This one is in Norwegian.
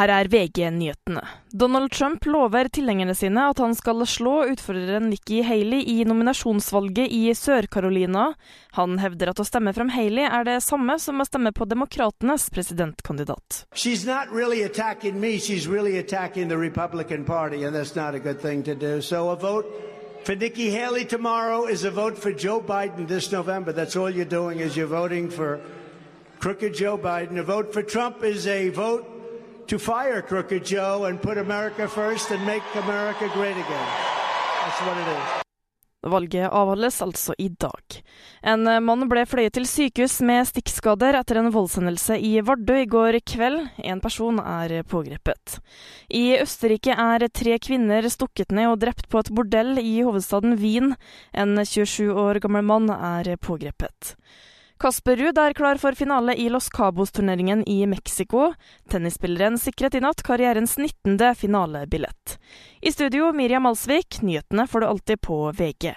Her er VG-nyhetene. Donald Trump lover tilhengerne sine at han skal slå utfordreren Nikki Haley i nominasjonsvalget i Sør-Carolina. Han hevder at å stemme frem Haley er det samme som å stemme på demokratenes presidentkandidat. Really me, really do. So for Nikki Haley tomorrow is a vote for Joe Biden this November. That's all you're doing is you're voting for crooked Joe Biden. A vote for Trump is a vote to fire Crooked Joe and put America first and make America great again. That's what it is. Valget avholdes altså i dag. En mann ble fløyet til sykehus med stikkskader etter en voldshendelse i Vardø i går kveld. En person er pågrepet. I Østerrike er tre kvinner stukket ned og drept på et bordell i hovedstaden Wien. En 27 år gammel mann er pågrepet. Kasper Ruud er klar for finale i Los Cabos-turneringen i Mexico. Tennisspilleren sikret i natt karrierens 19. finalebillett. I studio Miriam Alsvik, nyhetene får du alltid på VG.